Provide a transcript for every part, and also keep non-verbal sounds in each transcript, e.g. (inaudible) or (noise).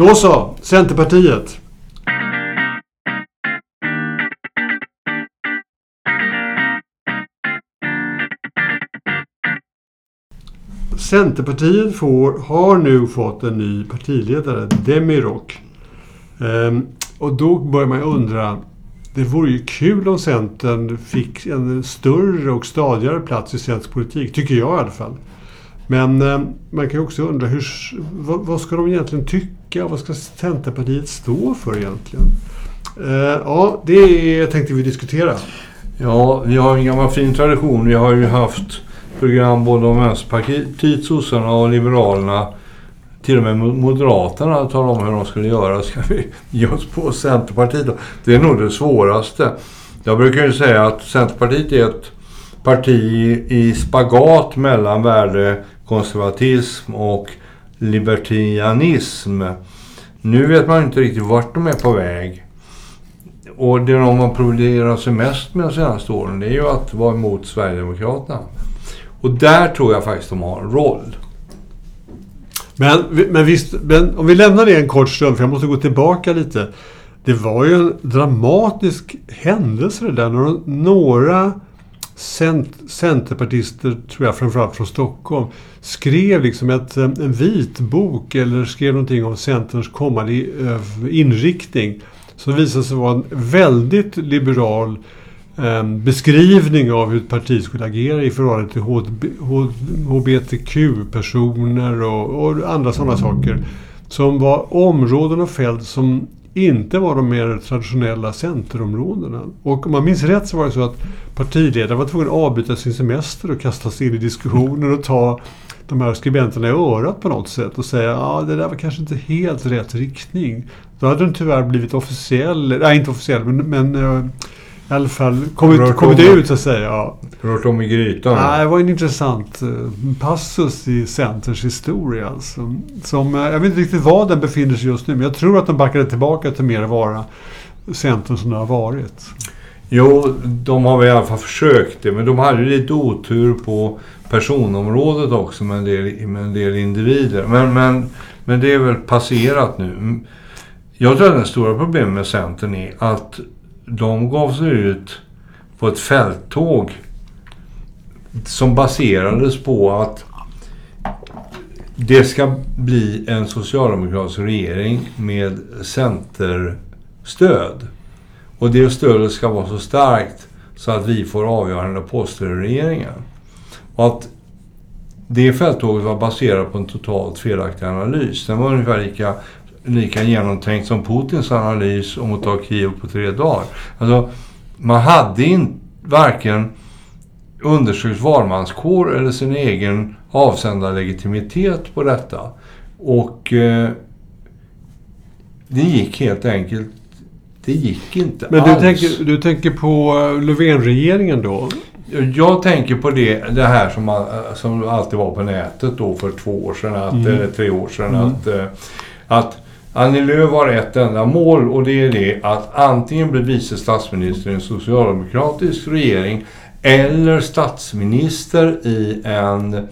Då så, Centerpartiet. Centerpartiet får, har nu fått en ny partiledare, Demirok. Ehm, och då börjar man undra, det vore ju kul om Centern fick en större och stadigare plats i svensk politik, tycker jag i alla fall. Men eh, man kan ju också undra, hur, vad, vad, ska de egentligen tycka? Vad ska Centerpartiet stå för egentligen? Eh, ja, det tänkte vi diskutera. Ja, vi har en gammal fin tradition. Vi har ju haft program både om Vänsterpartiet, sossarna och Liberalerna. Till och med Moderaterna talar om hur de skulle göra. Ska vi ge oss på Centerpartiet då? Det är nog det svåraste. Jag brukar ju säga att Centerpartiet är ett parti i spagat mellan värde konservatism och libertarianism. Nu vet man inte riktigt vart de är på väg. Och det de har problemat sig mest med de senaste åren det är ju att vara emot Sverigedemokraterna. Och där tror jag faktiskt de har en roll. Men, men visst, men om vi lämnar det en kort stund, för jag måste gå tillbaka lite. Det var ju en dramatisk händelse det där. Några, några cent, centerpartister, tror jag framförallt från Stockholm, skrev liksom ett, eh, en vitbok eller skrev någonting om Centerns kommande eh, inriktning. Som visade sig vara en väldigt liberal eh, beskrivning av hur ett parti skulle agera i förhållande till HBTQ-personer och, och, andra sådana saker. Som var områden och fält som inte var de mer traditionella centerområdena. Och om man minns rätt så var det så att partiledaren var tvungen att avbryta sin semester och kasta sig in i diskussioner och ta de här skribenterna i örat på något sätt och säga att ah, det där var kanske inte helt rätt riktning. Då hade den tyvärr blivit officiell, nej inte officiell men, men eh, i alla fall kommit, kommit ut så att säga. Ja. Rört om i grytan? Nej, det var en intressant uh, passus i Centers historia. Alltså. Som, uh, jag vet inte riktigt var den befinner sig just nu, men jag tror att de backade tillbaka till mer vara Centern som det har varit. Jo, de har väl i alla fall försökt det, men de hade lite otur på personområdet också med en del, med en del individer. Men, men, men det är väl passerat nu. Jag tror att det stora problemet med Centern är att de gav sig ut på ett fälttåg som baserades på att det ska bli en socialdemokratisk regering med centerstöd. Och det stödet ska vara så starkt så att vi får avgörande poster i regeringen. Och att det fälttåget var baserat på en totalt felaktig analys. Den var ungefär lika lika genomtänkt som Putins analys om att ta Kiev på tre dagar. Alltså, man hade inte varken undersökt valmanskår eller sin egen avsända legitimitet på detta. Och eh, det gick helt enkelt det gick inte Men du alls. tänker, du tänker på eh, Löfven-regeringen då? Jag tänker på det, det här som, som alltid var på nätet då för två år sedan, att, mm. eller tre år sedan. Mm. Att, eh, att Annie Lööf har ett enda mål och det är det att antingen bli vice statsminister i en socialdemokratisk regering eller statsminister i en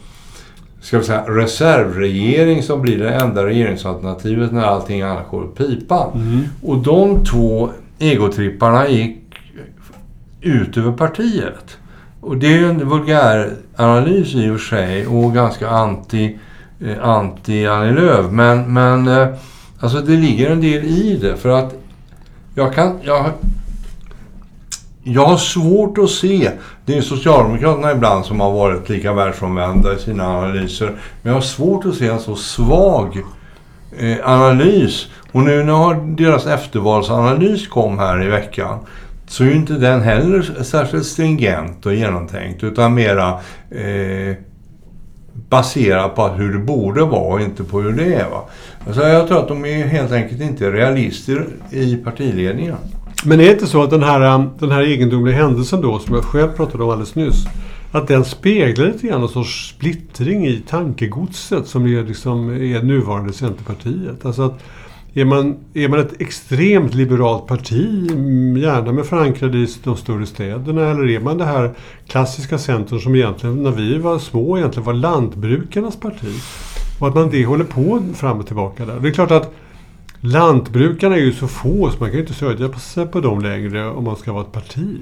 ska vi säga, reservregering som blir det enda regeringsalternativet när allting annat går åt pipan. Mm. Och de två egotripparna gick ut över partiet. Och det är ju en vulgär analys i och för sig och ganska anti, eh, anti Annie Lööf. Men, men eh, Alltså det ligger en del i det för att jag kan... Jag, jag har svårt att se, det är Socialdemokraterna ibland som har varit lika världsomvända i sina analyser, men jag har svårt att se en så svag eh, analys. Och nu när deras eftervalsanalys kom här i veckan så är ju inte den heller särskilt stringent och genomtänkt utan mera eh, baserat på hur det borde vara och inte på hur det är. Va? Alltså jag tror att de är helt enkelt inte realister i partiledningen. Men är det inte så att den här, um, den här egendomliga händelsen då, som jag själv pratade om alldeles nyss, att den speglar lite grann en sorts splittring i tankegodset som är, liksom, är nuvarande Centerpartiet. Alltså att är man, är man ett extremt liberalt parti, gärna med förankrad i de större städerna, eller är man det här klassiska centrum som egentligen, när vi var små, egentligen var lantbrukarnas parti? Och att man det håller på fram och tillbaka där. Det är klart att lantbrukarna är ju så få så man kan ju inte stödja sig på dem längre om man ska vara ett parti.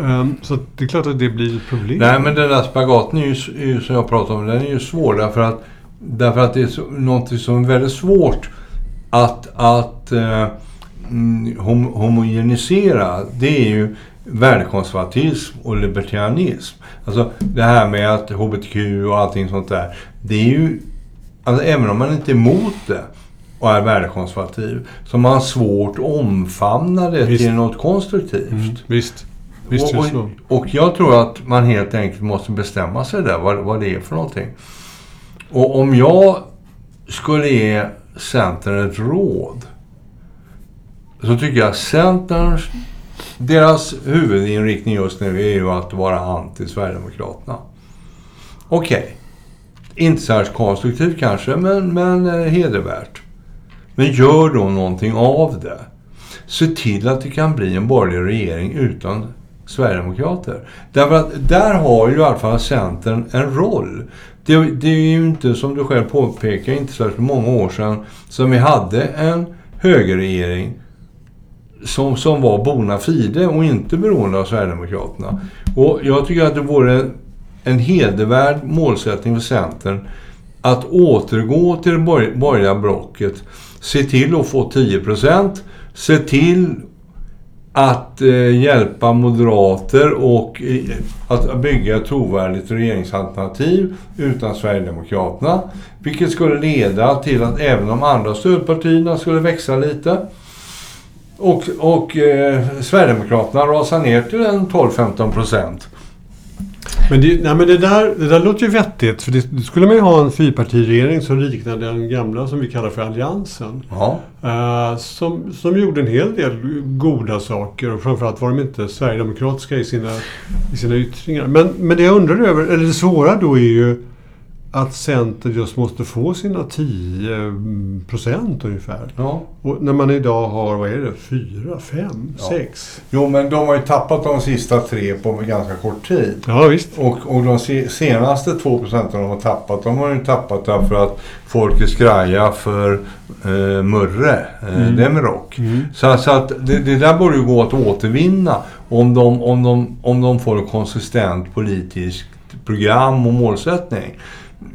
Ehm, så det är klart att det blir ett problem. Nej, men den där spagaten är ju, är ju, som jag pratade om, den är ju svår därför att, därför att det är så, något som är väldigt svårt att, att uh, hom, homogenisera. Det är ju värdekonservatism och libertarianism. Alltså det här med att HBTQ och allting sånt där. Det är ju, alltså även om man inte är emot det och är värdekonservativ, så man har svårt att omfamna det visst. till något konstruktivt. Mm, visst. Visst och, och, och, jag tror att man helt enkelt måste bestämma sig där, vad, vad det är för någonting. Och om jag skulle ge Centern ett råd, så tycker jag Centerns deras huvudinriktning just nu är ju att vara anti-Sverigedemokraterna. Okej. Okay. Inte särskilt konstruktivt kanske, men, men eh, hedervärt. Men gör då någonting av det. Se till att det kan bli en borgerlig regering utan Sverigedemokrater. Därför att där har ju i alla fall Centern en roll. Det, det är ju inte, som du själv påpekar, inte särskilt många år sedan som vi hade en högerregering som, som var bona fide och inte beroende av Sverigedemokraterna. Och jag tycker att det vore en hedervärd målsättning för Centern att återgå till det borgerliga blocket. Se till att få 10 procent. Se till att eh, hjälpa moderater och i, att bygga ett trovärdigt regeringsalternativ utan Sverigedemokraterna. Vilket skulle leda till att även de andra stödpartierna skulle växa lite. Och, och eh, Sverigedemokraterna rasar ner till en 12-15 procent. Men, det, nej, men det, där, det där låter ju vettigt. För det, skulle man ju ha en fyrpartiregering som liknade den gamla som vi kallar för Alliansen. Ja. Uh, som, som gjorde en hel del goda saker och framförallt var de inte sverigedemokratiska i sina, i sina yttringar. Men, men det jag undrar över, eller det svåra då är ju att Centern just måste få sina 10 procent ungefär. Ja. Och när man idag har, vad är det, 4, 5, 6? Jo, men de har ju tappat de sista tre på ganska kort tid. Ja, visst. Och, och de senaste 2 procenten de har tappat, de har ju tappat därför att folk är skraja för eh, Murre, eh, mm. Demirok. Mm. Så, så att det, det, där borde ju gå att återvinna om de, om de, om de får ett konsistent politiskt program och målsättning.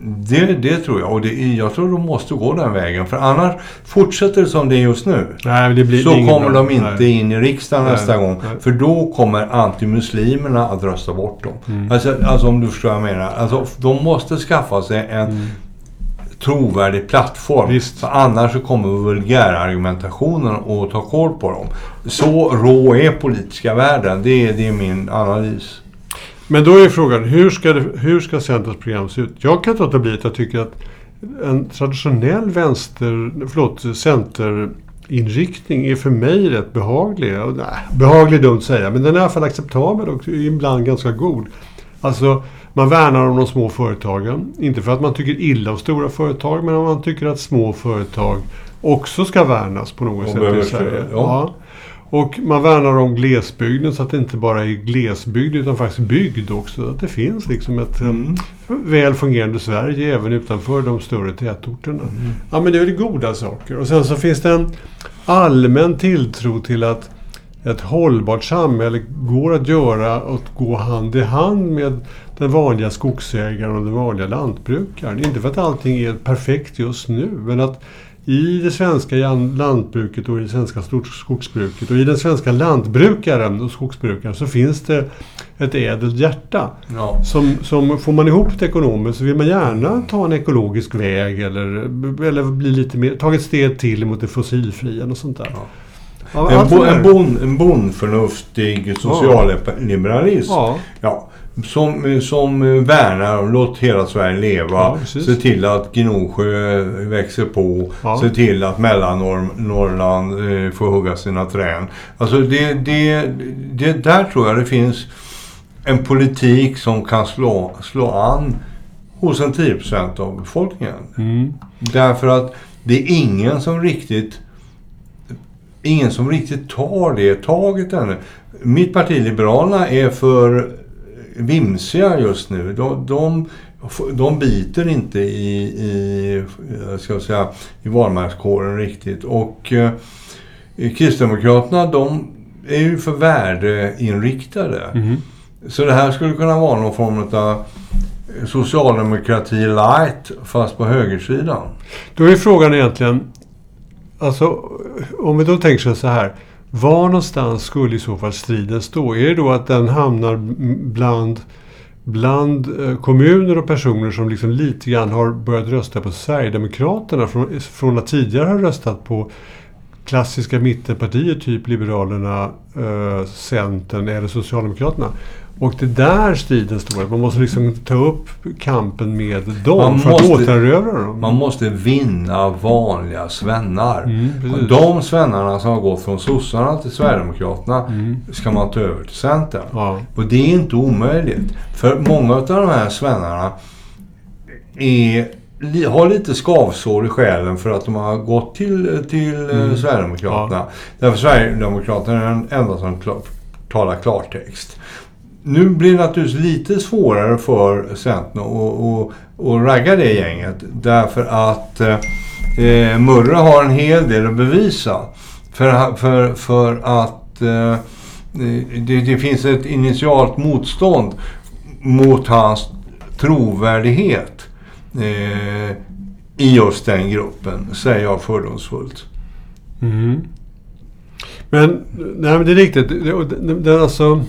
Det, det tror jag. Och det, jag tror de måste gå den vägen. För annars fortsätter det som det är just nu. Nej, det blir så kommer de inte nej. in i riksdagen nej, nästa gång. Nej. För då kommer antimuslimerna att rösta bort dem. Mm. Alltså, alltså om du förstår vad jag menar. Alltså, de måste skaffa sig en mm. trovärdig plattform. Visst. För annars så kommer vulgärargumentationen att ta koll på dem. Så rå är politiska världen. Det, det är min analys. Men då är frågan, hur ska, det, hur ska Centerns program se ut? Jag kan inte låta bli att jag tycker att en traditionell vänster, förlåt, centerinriktning är för mig rätt behaglig. Nej, behaglig är dumt att säga, men den är i alla fall acceptabel och ibland ganska god. Alltså, man värnar om de små företagen. Inte för att man tycker illa om stora företag, men om man tycker att små företag också ska värnas på något sätt i Sverige. Ja. ja. Och man värnar om glesbygden så att det inte bara är glesbygd utan faktiskt bygd också. Att det finns liksom ett mm. väl fungerande Sverige även utanför de större tätorterna. Mm. Ja men det är väl goda saker. Och sen så finns det en allmän tilltro till att ett hållbart samhälle går att göra och gå hand i hand med den vanliga skogsägaren och den vanliga lantbrukaren. Inte för att allting är perfekt just nu men att i det svenska lantbruket och i det svenska skogsbruket och i den svenska lantbrukaren och skogsbrukaren så finns det ett ädelt hjärta. Ja. Som, som får man ihop det ekonomiskt så vill man gärna ta en ekologisk väg eller, eller bli lite mer, ta ett steg till mot det fossilfria och sånt där. Ja. Ja, en, bo, en, bon, en bondförnuftig socialliberalism. Ja. ja som, som värnar om låt hela Sverige leva. Ja, se till att Gnosjö växer på. Ja. Se till att Mellannorrland eh, får hugga sina träd. Alltså det, det, det, där tror jag det finns en politik som kan slå, slå an hos en 10 av befolkningen. Mm. Därför att det är ingen som riktigt ingen som riktigt tar det taget ännu. Mitt parti Liberalerna är för vimsiga just nu. De, de de biter inte i, i, ska jag säga, i valmanskåren riktigt. Och eh, Kristdemokraterna de är ju för värdeinriktade. Mm. Så det här skulle kunna vara någon form av socialdemokrati light fast på högersidan. Då är frågan egentligen, alltså om vi då tänker så här. Var någonstans skulle i så fall striden stå? Är det då att den hamnar bland, bland eh, kommuner och personer som liksom lite grann har börjat rösta på Sverigedemokraterna från, från att tidigare ha röstat på klassiska mittenpartier, typ Liberalerna, eh, Centern eller Socialdemokraterna. Och det där striden står. Man måste liksom ta upp kampen med dem man för måste, att återerövra dem. Man måste vinna vanliga svennar. Mm, de svennarna som har gått från sossarna till Sverigedemokraterna mm. ska man ta över till Centern. Ja. Och det är inte omöjligt. För många av de här svennarna är har lite skavsår i själen för att de har gått till, till eh, mm. Sverigedemokraterna. Ja. Därför Sverigedemokraterna är den enda som klar, talar klartext. Nu blir det naturligtvis lite svårare för Centern att ragga det gänget. Därför att eh, Murre har en hel del att bevisa. För, för, för att eh, det, det finns ett initialt motstånd mot hans trovärdighet eh, i just den gruppen, säger jag fördomsfullt. Mm. Men, nej men det är riktigt. Det, det, det, alltså,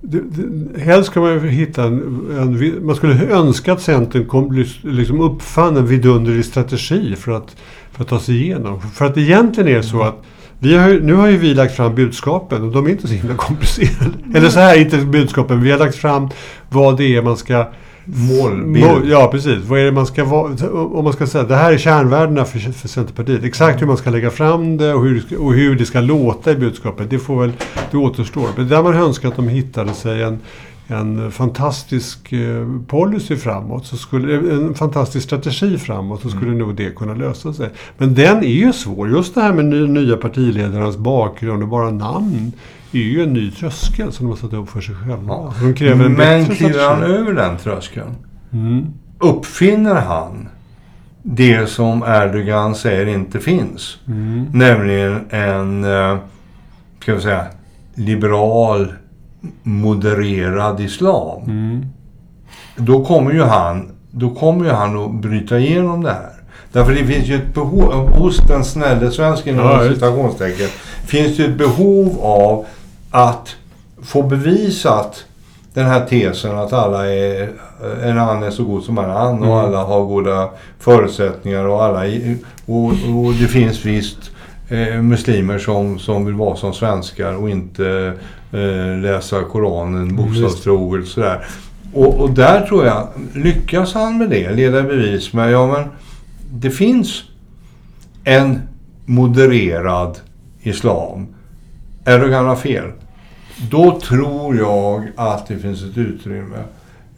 det, det, helst ska man ju hitta en, en, Man skulle önska att Centern kom, liksom uppfann en vidunderlig strategi för att, för att ta sig igenom. För att egentligen är det så att vi har, nu har ju vi lagt fram budskapen och de är inte så himla komplicerade. Eller så här, inte budskapen. Vi har lagt fram vad det är man ska målbild. Ja, precis. Vad är det man ska vara, om man ska säga, det här är kärnvärdena för, för Centerpartiet. Exakt hur man ska lägga fram det och hur, och hur det ska låta i budskapet, det får väl, det återstår. Men där man önskar att de hittade sig en, en fantastisk eh, policy framåt, så skulle, en fantastisk strategi framåt, så skulle mm. nog det kunna lösa sig. Men den är ju svår. Just det här med nya partiledarnas bakgrund och bara namn är ju en ny tröskel som de har satt upp för sig själva. Ja. De kräver en Men kliver han över den tröskeln? Mm. Uppfinner han det som Erdogan säger inte finns? Mm. Nämligen en, eh, ska vi säga, liberal, modererad islam. Mm. Då kommer ju han då kommer ju han att bryta igenom det här. Därför det finns ju ett behov, hos den snälle svensken inom ja, citationstecken, finns det ett behov av att få bevisat den här tesen att alla är, en annan är så god som en annan mm. och alla har goda förutsättningar och alla och, och det finns visst eh, muslimer som, som vill vara som svenskar och inte eh, läsa Koranen bokstavstroget och sådär. Och, och där tror jag, lyckas han med det, leda bevis med, ja men det finns en modererad islam Erdogan har fel. Då tror jag att det finns ett utrymme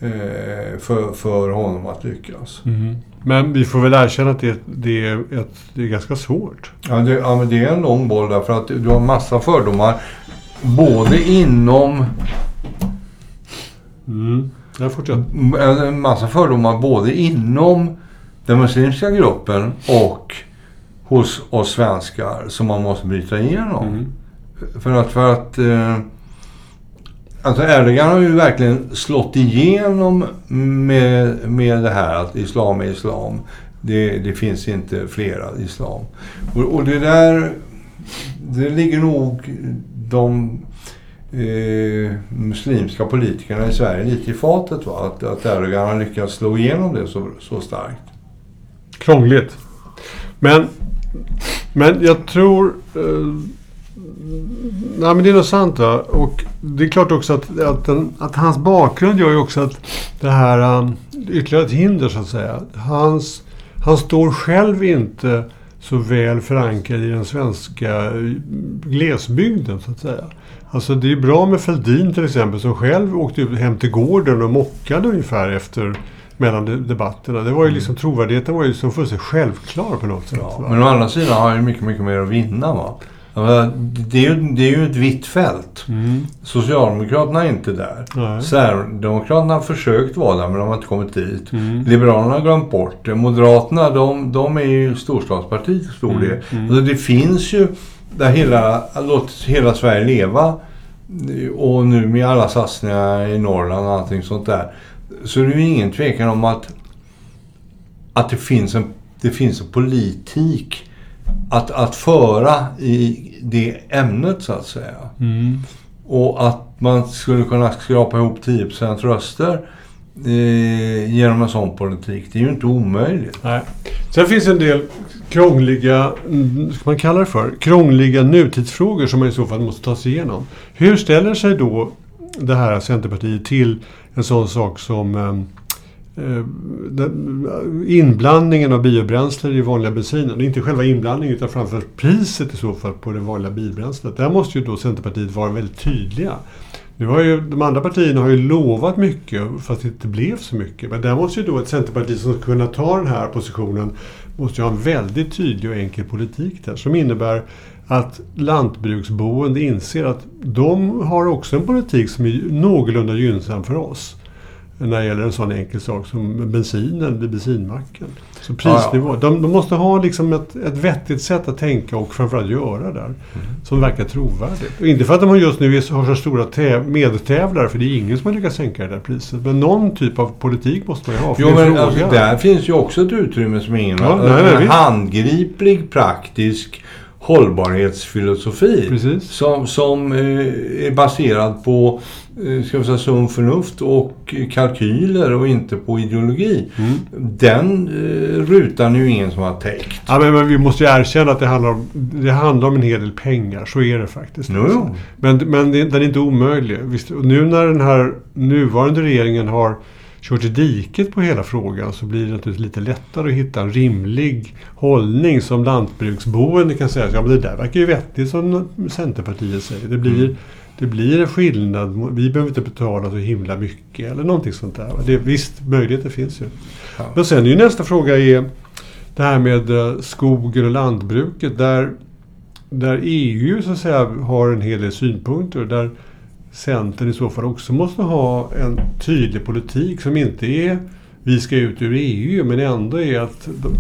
eh, för, för honom att lyckas. Mm. Men vi får väl erkänna att det, det, är, ett, det är ganska svårt. Ja, det, ja, men det är en lång boll därför att du har massa fördomar. Både inom... Mm. Fortsätter. En massa fördomar både inom den muslimska gruppen och hos oss svenskar som man måste bryta igenom. Mm. För att, för att eh, alltså Erdogan har ju verkligen slått igenom med, med det här att islam är islam. Det, det finns inte flera islam. Och, och det där, det ligger nog de eh, muslimska politikerna i Sverige lite i fatet. Va? Att, att Erdogan har lyckats slå igenom det så, så starkt. Krångligt. Men, men jag tror... Eh, Nej men det är nog sant va. Och det är klart också att, att, den, att hans bakgrund gör ju också att det här um, ytterligare ett hinder så att säga. Hans, han står själv inte så väl förankrad i den svenska eh, glesbygden så att säga. Alltså det är bra med Feldin till exempel som själv åkte hem till gården och mockade ungefär efter mellan debatterna. Det var ju mm. liksom, trovärdigheten var ju som fullständigt självklar på något sätt. Ja, men å andra sidan har han ju mycket, mycket mer att vinna va? Det är, ju, det är ju ett vitt fält. Mm. Socialdemokraterna är inte där. Nej. Sverigedemokraterna har försökt vara där men de har inte kommit dit. Mm. Liberalerna har glömt bort det. Moderaterna de, de är ju storstadspartiet till stor del. Mm. Alltså det finns ju där hela, låt hela Sverige leva och nu med alla satsningar i Norrland och allting sånt där. Så det är ju ingen tvekan om att, att det, finns en, det finns en politik att, att föra i det ämnet så att säga. Mm. Och att man skulle kunna skrapa ihop 10% röster eh, genom en sån politik, det är ju inte omöjligt. Nej. Sen finns en del krångliga, mm, ska man kalla det för, krångliga nutidsfrågor som man i så fall måste ta sig igenom. Hur ställer sig då det här Centerpartiet till en sån sak som eh, Eh, inblandningen av biobränsle i vanliga bensinen. Det är inte själva inblandningen utan framförallt priset i så fall på det vanliga bilbränslet. Där måste ju då Centerpartiet vara väldigt tydliga. Nu har ju, de andra partierna har ju lovat mycket fast det inte blev så mycket. Men där måste ju då ett Centerparti som ska kunna ta den här positionen måste ju ha en väldigt tydlig och enkel politik där som innebär att lantbruksboende inser att de har också en politik som är någorlunda gynnsam för oss. När det gäller en sån enkel sak som bensinen vid bensinmacken. Så prisnivå. De, de måste ha liksom ett, ett vettigt sätt att tänka och framförallt göra där. Som verkar trovärdigt. Och inte för att de just nu är- har så stora täv- medtävlare, för det är ingen som har lyckats sänka det där priset. Men någon typ av politik måste man ju ha. Jo, är men alltså, där finns ju också ett utrymme som ingen Ja, nej, nej, handgriplig, praktisk hållbarhetsfilosofi. Precis. Som, som eh, är baserad på eh, ska vi säga, sunt förnuft och kalkyler och inte på ideologi. Mm. Den eh, rutan är ju ingen som har täckt. Ja, men, men vi måste ju erkänna att det handlar, om, det handlar om en hel del pengar. Så är det faktiskt. Jo, jo. Men, men den är inte omöjlig. Visst, nu när den här nuvarande regeringen har kört i diket på hela frågan så blir det naturligtvis lite lättare att hitta en rimlig hållning som lantbruksboende kan säga. Ja, men det där verkar ju vettigt som Centerpartiet säger. Det blir, Mm. det blir en skillnad. Vi behöver inte betala så himla mycket eller någonting sånt där. Det, visst, möjligheter finns ju. Ja. Men sen är ju nästa fråga är det här med eh, skogen och lantbruket. Där, där EU så att säga har en hel del synpunkter. Där Centern i så fall också måste ha en tydlig politik som inte är vi ska ut ur EU men ändå är att de,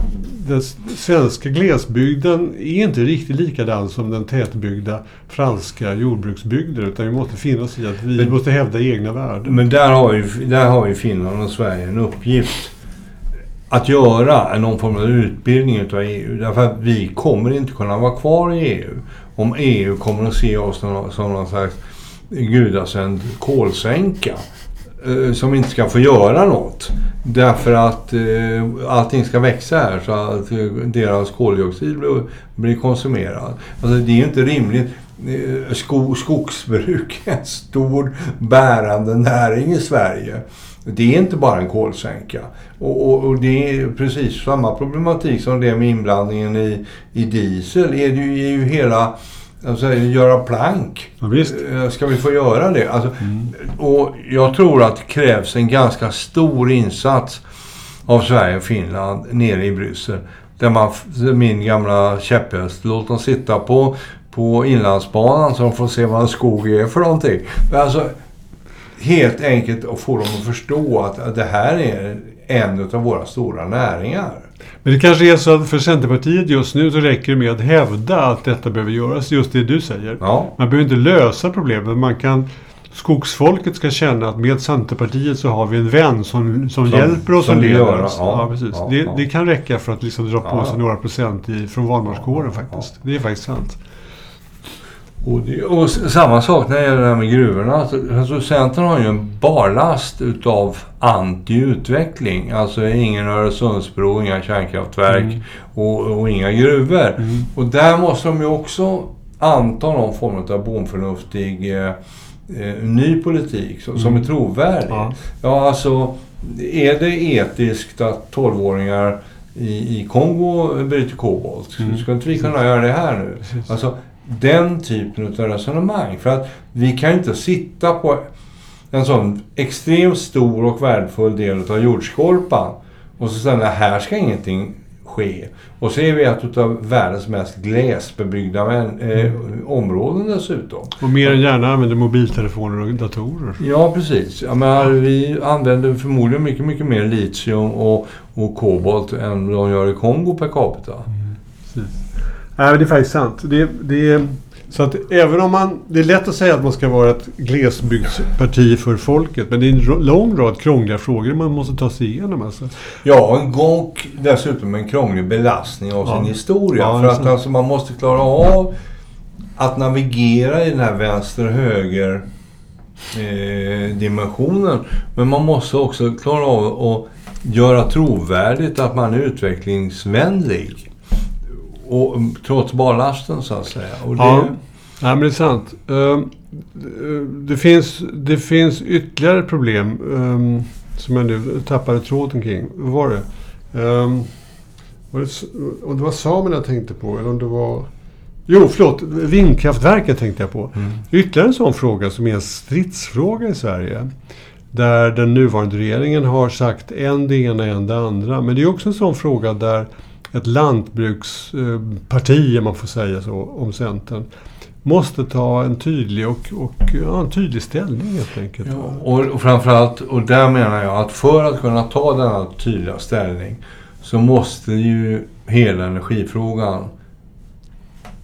den svenska glesbygden är inte riktigt likadan som den tätbyggda franska jordbruksbygden utan vi måste finna oss i att vi Men- måste hävda egna värden. Men där har, ju, där har ju Finland och Sverige en uppgift att göra någon form av utbildning utav EU. Därför att vi kommer inte kunna vara kvar i EU om EU kommer att se oss som, som någon slags gudasänd kolsänka eh, som inte ska få göra något. Därför att eh, allting ska växa här så att eh, deras koldioxid blir, blir konsumerad. Alltså det är ju inte rimligt. Eh, sko, skogsbruk är en stor bärande näring i Sverige. Det är inte bara en kolsänka. Och, och, och det är precis samma problematik som det med inblandningen i, i diesel. Är ju, är ju hela Alltså, göra plank. Ja, visst. Eh, Ska vi få göra det? Alltså, Mm. och jag tror att det krävs en ganska stor insats av Sverige och Finland nere i Bryssel. Där man, min gamla käpphäst, låt dem sitta på, på inlandsbanan så de får se vad en skog är för någonting. Alltså, helt enkelt att få dem att förstå att, det här är en av våra stora näringar. Men det kanske är så att för Centerpartiet just nu så räcker det med att hävda att detta behöver göras, just det du säger. Ja. Man behöver inte lösa problemet. Man kan, skogsfolket ska känna att med Centerpartiet så har vi en vän som, som, Som- hjälper oss som och leder oss. ja, Ja, precis. ja, det, det kan räcka för att liksom dra på sig några procent i, från valmanskåren faktiskt. Det är faktiskt sant. Och, det, och samma sak när det gäller det här med gruvorna. Alltså, alltså Centern har ju en barlast utav anti-utveckling. Alltså ingen Öresundsbro, inga kärnkraftverk Mm. och, och inga gruvor. Mm. Och där måste de ju också anta någon form av bomförnuftig eh, eh, ny politik som, som är trovärdig. Mm. Ja. Ja, alltså är det etiskt att 12-åringar i, i Kongo bryter kobolt? Mm. Ska inte vi kunna göra det här nu? Precis. Alltså den typen av resonemang. För att vi kan inte sitta på en sån extremt stor och värdefull del av jordskorpan och så säga här ska ingenting ske. Och så är vi ett av världens mest glesbebyggda eh, områden dessutom. Och mer än gärna använder mobiltelefoner och datorer. Ja, precis. Jag menar, vi använder förmodligen mycket, mycket mer litium och, och kobolt än de gör i Kongo per capita. Precis. Nej, det är faktiskt sant. Det, det, så att även om man... Det är lätt att säga att man ska vara ett glesbygdsparti för folket. Men det är en lång rad krångliga frågor man måste ta sig igenom. Alltså. Ja, en gång dessutom en krånglig belastning av sin Ja. historia. Ja, för att alltså, man måste klara av att navigera i den här vänster-höger eh, dimensionen. Men man måste också klara av att göra trovärdigt att man är utvecklingsvänlig. Och, trots barlasten så att säga. Och det, Ja. Nej, men det är sant. Ehm, Det finns, det finns ytterligare problem ehm, som jag nu tappade tråden kring. Vad var det? Ehm, var det Om det var samerna jag tänkte på eller om det var... Jo, förlåt. Vindkraftverken tänkte jag på. Mm. Ytterligare en sån fråga som är en stridsfråga i Sverige. Där den nuvarande regeringen har sagt en det ena, en det andra. Men det är också en sån fråga där ett lantbruksparti, eh, om man får säga så, om Centern, måste ta en tydlig och, och ja, en tydlig ställning helt enkelt. Ja, och, och framförallt, och där menar jag att för att kunna ta denna tydliga ställning så måste ju hela energifrågan,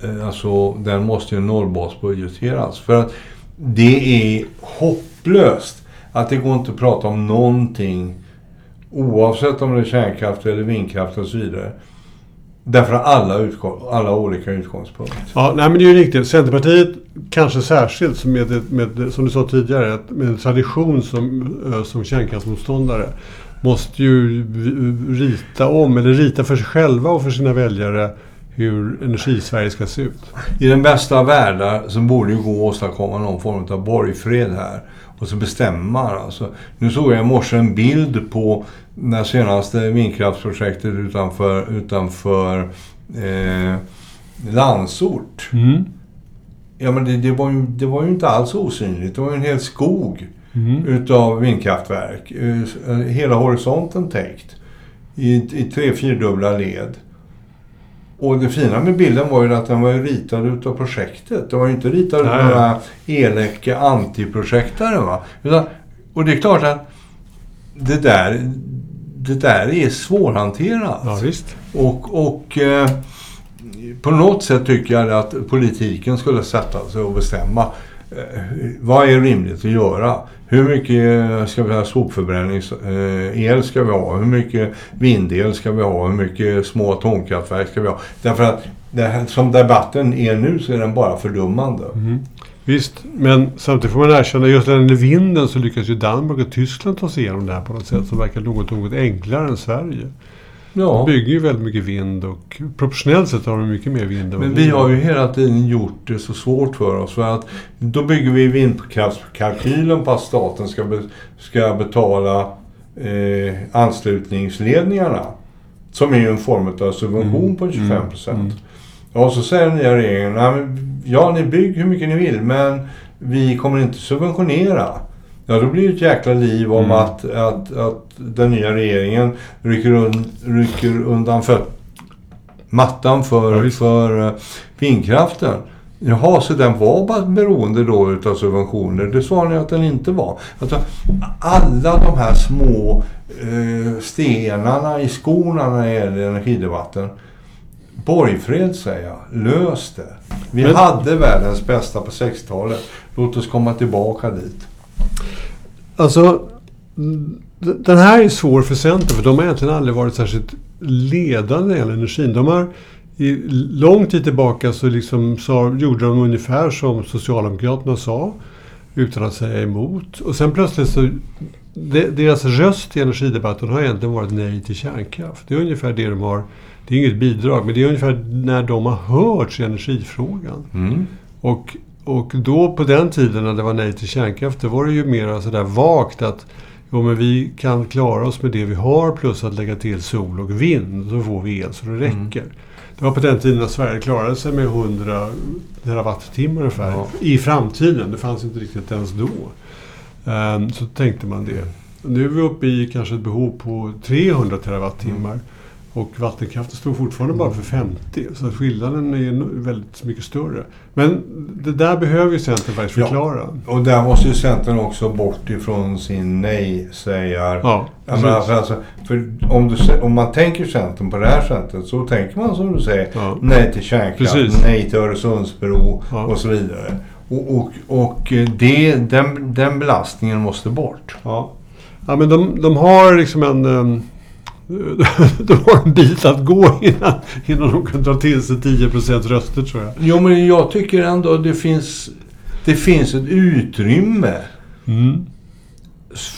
eh, alltså den måste ju nollbasbudgeteras. För att det är hopplöst att det går inte att prata om någonting oavsett om det är kärnkraft eller vindkraft och så vidare. Därför att alla, utgång, alla olika utgångspunkter. Ja, nej, men det är ju riktigt. Centerpartiet kanske särskilt med, med, som du sa tidigare, med en tradition som, eh, som kärnkraftsmotståndare måste ju rita om, eller rita för sig själva och för sina väljare hur energisverige ska se ut. I den bästa av världar så borde det gå att åstadkomma någon form av borgfred här. Och så bestämmer man alltså. Nu såg jag i morse en bild på det senaste vindkraftsprojektet utanför, utanför eh, Landsort. Mm. Ja men det, det, var ju, det var ju inte alls osynligt. Det var ju en hel skog Mm. utav vindkraftverk. Eh, Hela horisonten täckt. I, i tre, fyrdubbla led. Och det fina med bilden var ju att den var ritad utav projektet. Det var ju inte ritad Nej. några elaka antiprojektare va. Utan, och det är klart att det där, det där är svårhanterat. Ja, visst. Och, och eh, på något sätt tycker jag att politiken skulle sätta sig och bestämma Eh, vad är rimligt att göra. Hur mycket eh, ska vi ha sopförbränningsel eh, ska vi ha? Hur mycket vindel ska vi ha? Hur mycket små atomkraftverk ska vi ha? Därför att det här, som debatten är nu så är den bara fördummande. Mm. Visst, men samtidigt får man erkänna just när det gäller vinden så lyckas ju Danmark och Tyskland ta sig igenom det här på något sätt som verkar något, något enklare än Sverige. De Ja. bygger ju väldigt mycket vind och proportionellt sett har de mycket mer vind än Men vi har. ju hela tiden gjort det så svårt för oss. För att då bygger vi vindkraftskalkylen på att staten ska, be, ska betala eh, anslutningsledningarna. Som är ju en form av subvention Mm, på 25 mm, procent. mm. Ja, och så säger den nya regeringen, "Nej, men, ja ni bygger hur mycket ni vill men vi kommer inte subventionera. Ja, då blir det ett jäkla liv om Mm. att, att, att den nya regeringen rycker, un, rycker undan föt, mattan Ja, för, visst. för eh, vindkraften. Jaha, så den var bara beroende då utav subventioner. Det sa ni att den inte var. Alltså, alla de här små eh, stenarna i skorna när det gäller energidebatten. Borgfred säger jag. Lös det. Vi Men- hade världens bästa på 60-talet. Låt oss komma tillbaka dit. Alltså, den här är svår för Centern för de har egentligen aldrig varit särskilt ledande när det gäller energin. De har i lång tid tillbaka så liksom sa, gjorde de ungefär som Socialdemokraterna sa utan att säga emot. Och sen plötsligt så de, deras röst i energidebatten har egentligen varit nej till kärnkraft. Det är ungefär det de har. Det är inget bidrag, men det är ungefär när de har hörts i energifrågan. Mm. Och, och då på den tiden när det var nej till kärnkraft, då var det ju mer sådär vagt att jo, men vi kan klara oss med det vi har plus att lägga till sol och vind. Så får vi el så det räcker. Det var på den tiden när Sverige klarade sig med 100 terawattimmar ungefär. Ja. I framtiden. Det fanns inte riktigt ens då. Ehm, så tänkte man det. Nu är vi uppe i kanske ett behov på 300 terawattimmar. Och vattenkraften står fortfarande bara för 50. Så skillnaden är väldigt mycket större. Men det där behöver ju Centern faktiskt förklara. Ja, och där måste ju Centern också bort ifrån sin nej-sägar. Ja, för alltså, för om, du, om man tänker Centern på det här sättet så tänker man som du säger Ja. nej till kärnkraft, Precis. nej till Öresundsbro Ja. och så vidare. Och, och, och det, den, den belastningen måste bort. Ja, ja men de, de har liksom en... (laughs) de har en bit att gå innan, innan de kan dra till sig 10% röster tror jag. Jo, men jag tycker ändå att det finns, det finns ett utrymme Mm.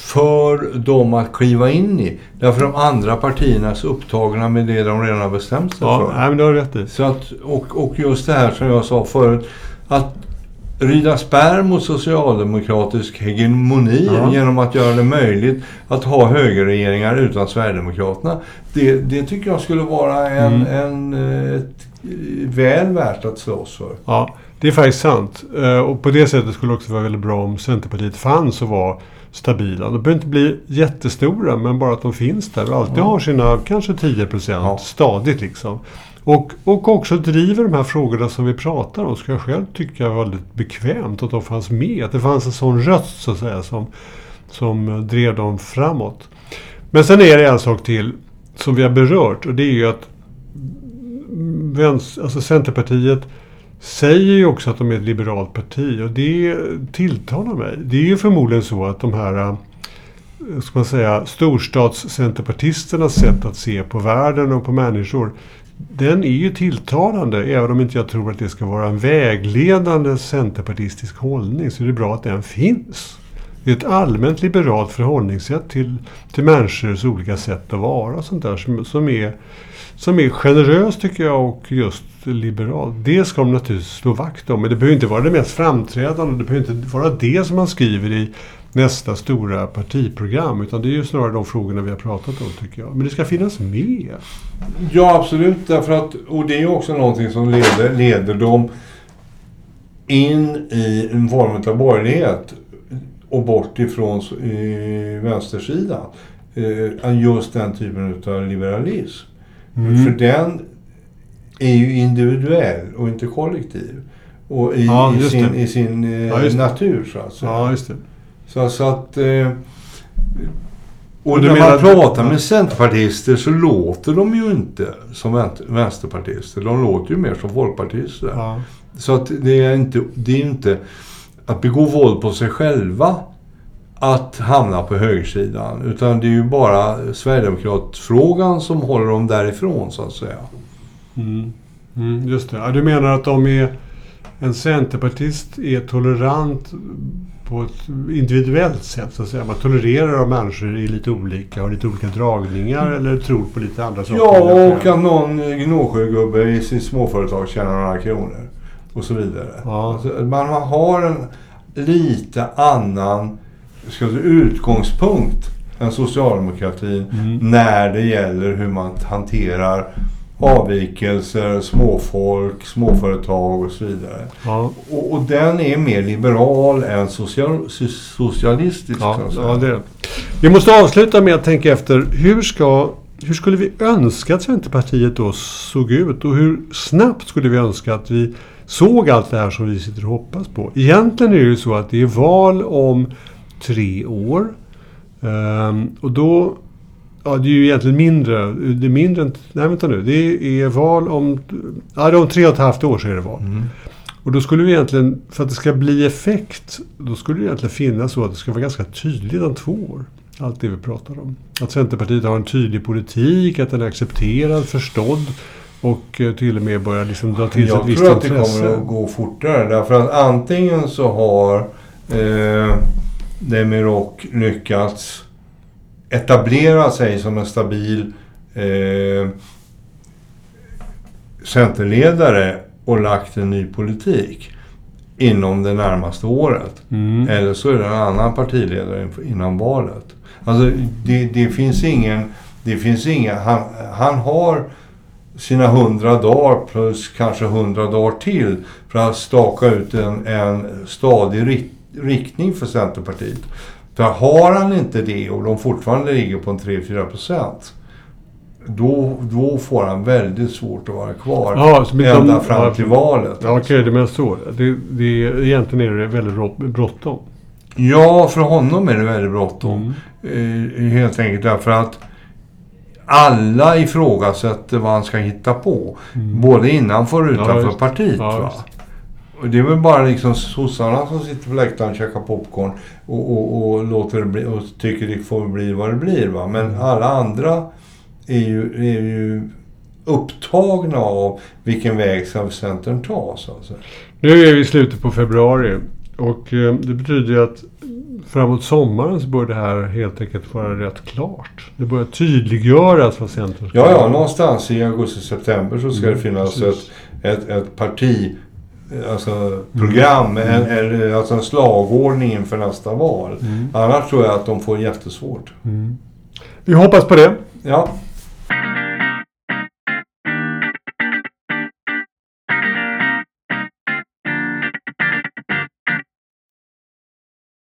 för dem att kliva in i. Därför de andra partierna är upptagna med det de redan har bestämt sig Ja, för. nej, men det har rätt i. Så att, och, och just det här som jag sa förut. Att rida spärr mot socialdemokratisk hegemoni Ja. genom att göra det möjligt att ha högerregeringar utan Sverigedemokraterna. Det, det tycker jag skulle vara en, Mm. en, eh, ett, eh, väl värt att slåss för. Ja, det är faktiskt sant. Eh, Och på det sättet skulle det också vara väldigt bra om Centerpartiet fanns och var stabila. De behöver inte bli jättestora, men bara att de finns där och alltid har sina kanske 10 Ja. stadigt liksom. Och, och också driver de här frågorna som vi pratar om, ska jag själv tycka var väldigt bekvämt att de fanns med. Att det fanns en sån röst så att säga som, som drev dem framåt. Men sen är det en sak till som vi har berört och det är ju att alltså Centerpartiet säger ju också att de är ett liberalt parti och det tilltalar mig. Det är ju förmodligen så att de här eh, ska man säga, storstadscenterpartisternas sätt att se på världen och på människor den är ju tilltalande. Även om inte jag tror att det ska vara en vägledande centerpartistisk hållning så är det bra att den finns. Det är ett allmänt liberalt förhållningssätt till, till människors olika sätt att vara och sånt där som, som, är, som är generöst tycker jag och just liberalt. Det ska de naturligtvis slå vakt om. Men det behöver inte vara det mest framträdande. Det behöver inte vara det som man skriver i nästa stora partiprogram. Utan det är ju snarare de frågorna vi har pratat om tycker jag. Men det ska finnas med. Ja, absolut. Därför att, och det är också någonting som leder, leder dem in i en form av borgerlighet och bort ifrån eh, vänstersidan. Eh, just den typen av liberalism. Mm. För den är ju individuell och inte kollektiv. Och i, Ja, i sin, i sin eh, Ja, natur så att säga. Ja. Så, så att... Eh, och Och du när man pratar med centerpartister så låter de ju inte som vän- vänsterpartister. De låter ju mer som folkpartister. Ja. Så att det är inte, det är inte att begå våld på sig själva att hamna på högersidan. Utan det är ju bara Sverigedemokratfrågan som håller dem därifrån så att säga. Mm. Mm, just det. Ja, du menar att de är... En centerpartist är tolerant på ett individuellt sätt, så att säga. Man tolererar att människor är lite olika, har lite olika dragningar eller tror på lite andra saker. Ja, och att någon Gnosjögubbe i sitt småföretag tjänar några kronor. Och så vidare. Ja. Alltså, man har en lite annan ska säga, utgångspunkt än socialdemokratin Mm. när det gäller hur man hanterar avvikelser, småfolk, småföretag och så vidare. Ja, Och, och den är mer liberal än social, so- socialistisk. ja, ja, det. Vi måste avsluta med att tänka efter. Hur, ska, hur skulle vi önska att Centerpartiet då såg ut? Och hur snabbt skulle vi önska att vi såg allt det här som vi sitter och hoppas på? Egentligen är det ju så att det är val om tre år. Ehm, och då... Ja, det är ju egentligen mindre. Det är mindre än... Nej, vänta nu. Det är val om... Ja, det är om tre och ett halvt år så är det val. Mm. Och då skulle vi egentligen, för att det ska bli effekt, då skulle det egentligen finnas så att det ska vara ganska tydligt om två år. Allt det vi pratar om. Att Centerpartiet har en tydlig politik, att den är accepterad, förstådd och eh, till och med börjar liksom dra till sig ett Jag visst tror att det intresse. kommer att gå fortare. Därför att antingen så har eh, Demirok lyckats etablera sig som en stabil eh, centerledare och lagt en ny politik inom det närmaste året. Mm. Eller så är det en annan partiledare innan valet. Alltså det, det finns ingen... Det finns inga han, han har sina hundra dagar plus kanske hundra dagar till för att staka ut en, en stadig ri- riktning för Centerpartiet. För har han inte det och de fortfarande ligger på en 3-4 procent då, då får han väldigt svårt att vara kvar. Ja, ända de- fram ja, till valet. Ja, Okej, det menar så. Det, det, egentligen är det väldigt rå- bråttom. Ja, för honom är det väldigt bråttom. Mm. Eh, helt enkelt därför att alla ifrågasätter vad han ska hitta på. Både innanför och utanför Mm. det. partiet. Ja, det är väl bara liksom sossarna som sitter på läktaren och käkar popcorn och, och, och, låter det bli, och tycker det får bli vad det blir. Va? Men Mm. alla andra är ju, är ju upptagna av vilken väg ska Centern ta. Så säga. Nu är vi i slutet på februari och eh, det betyder ju att framåt sommaren så bör det här helt enkelt vara rätt klart. Det börjar tydliggöras vad Centern ska Ja, ja, någonstans i augusti-september så ska Mm, det finnas ett, ett, ett parti, alltså program, en, en, alltså en slagordning inför nästa val. Mm. Annars tror jag att de får jättesvårt. Mm. Vi hoppas på det. Ja,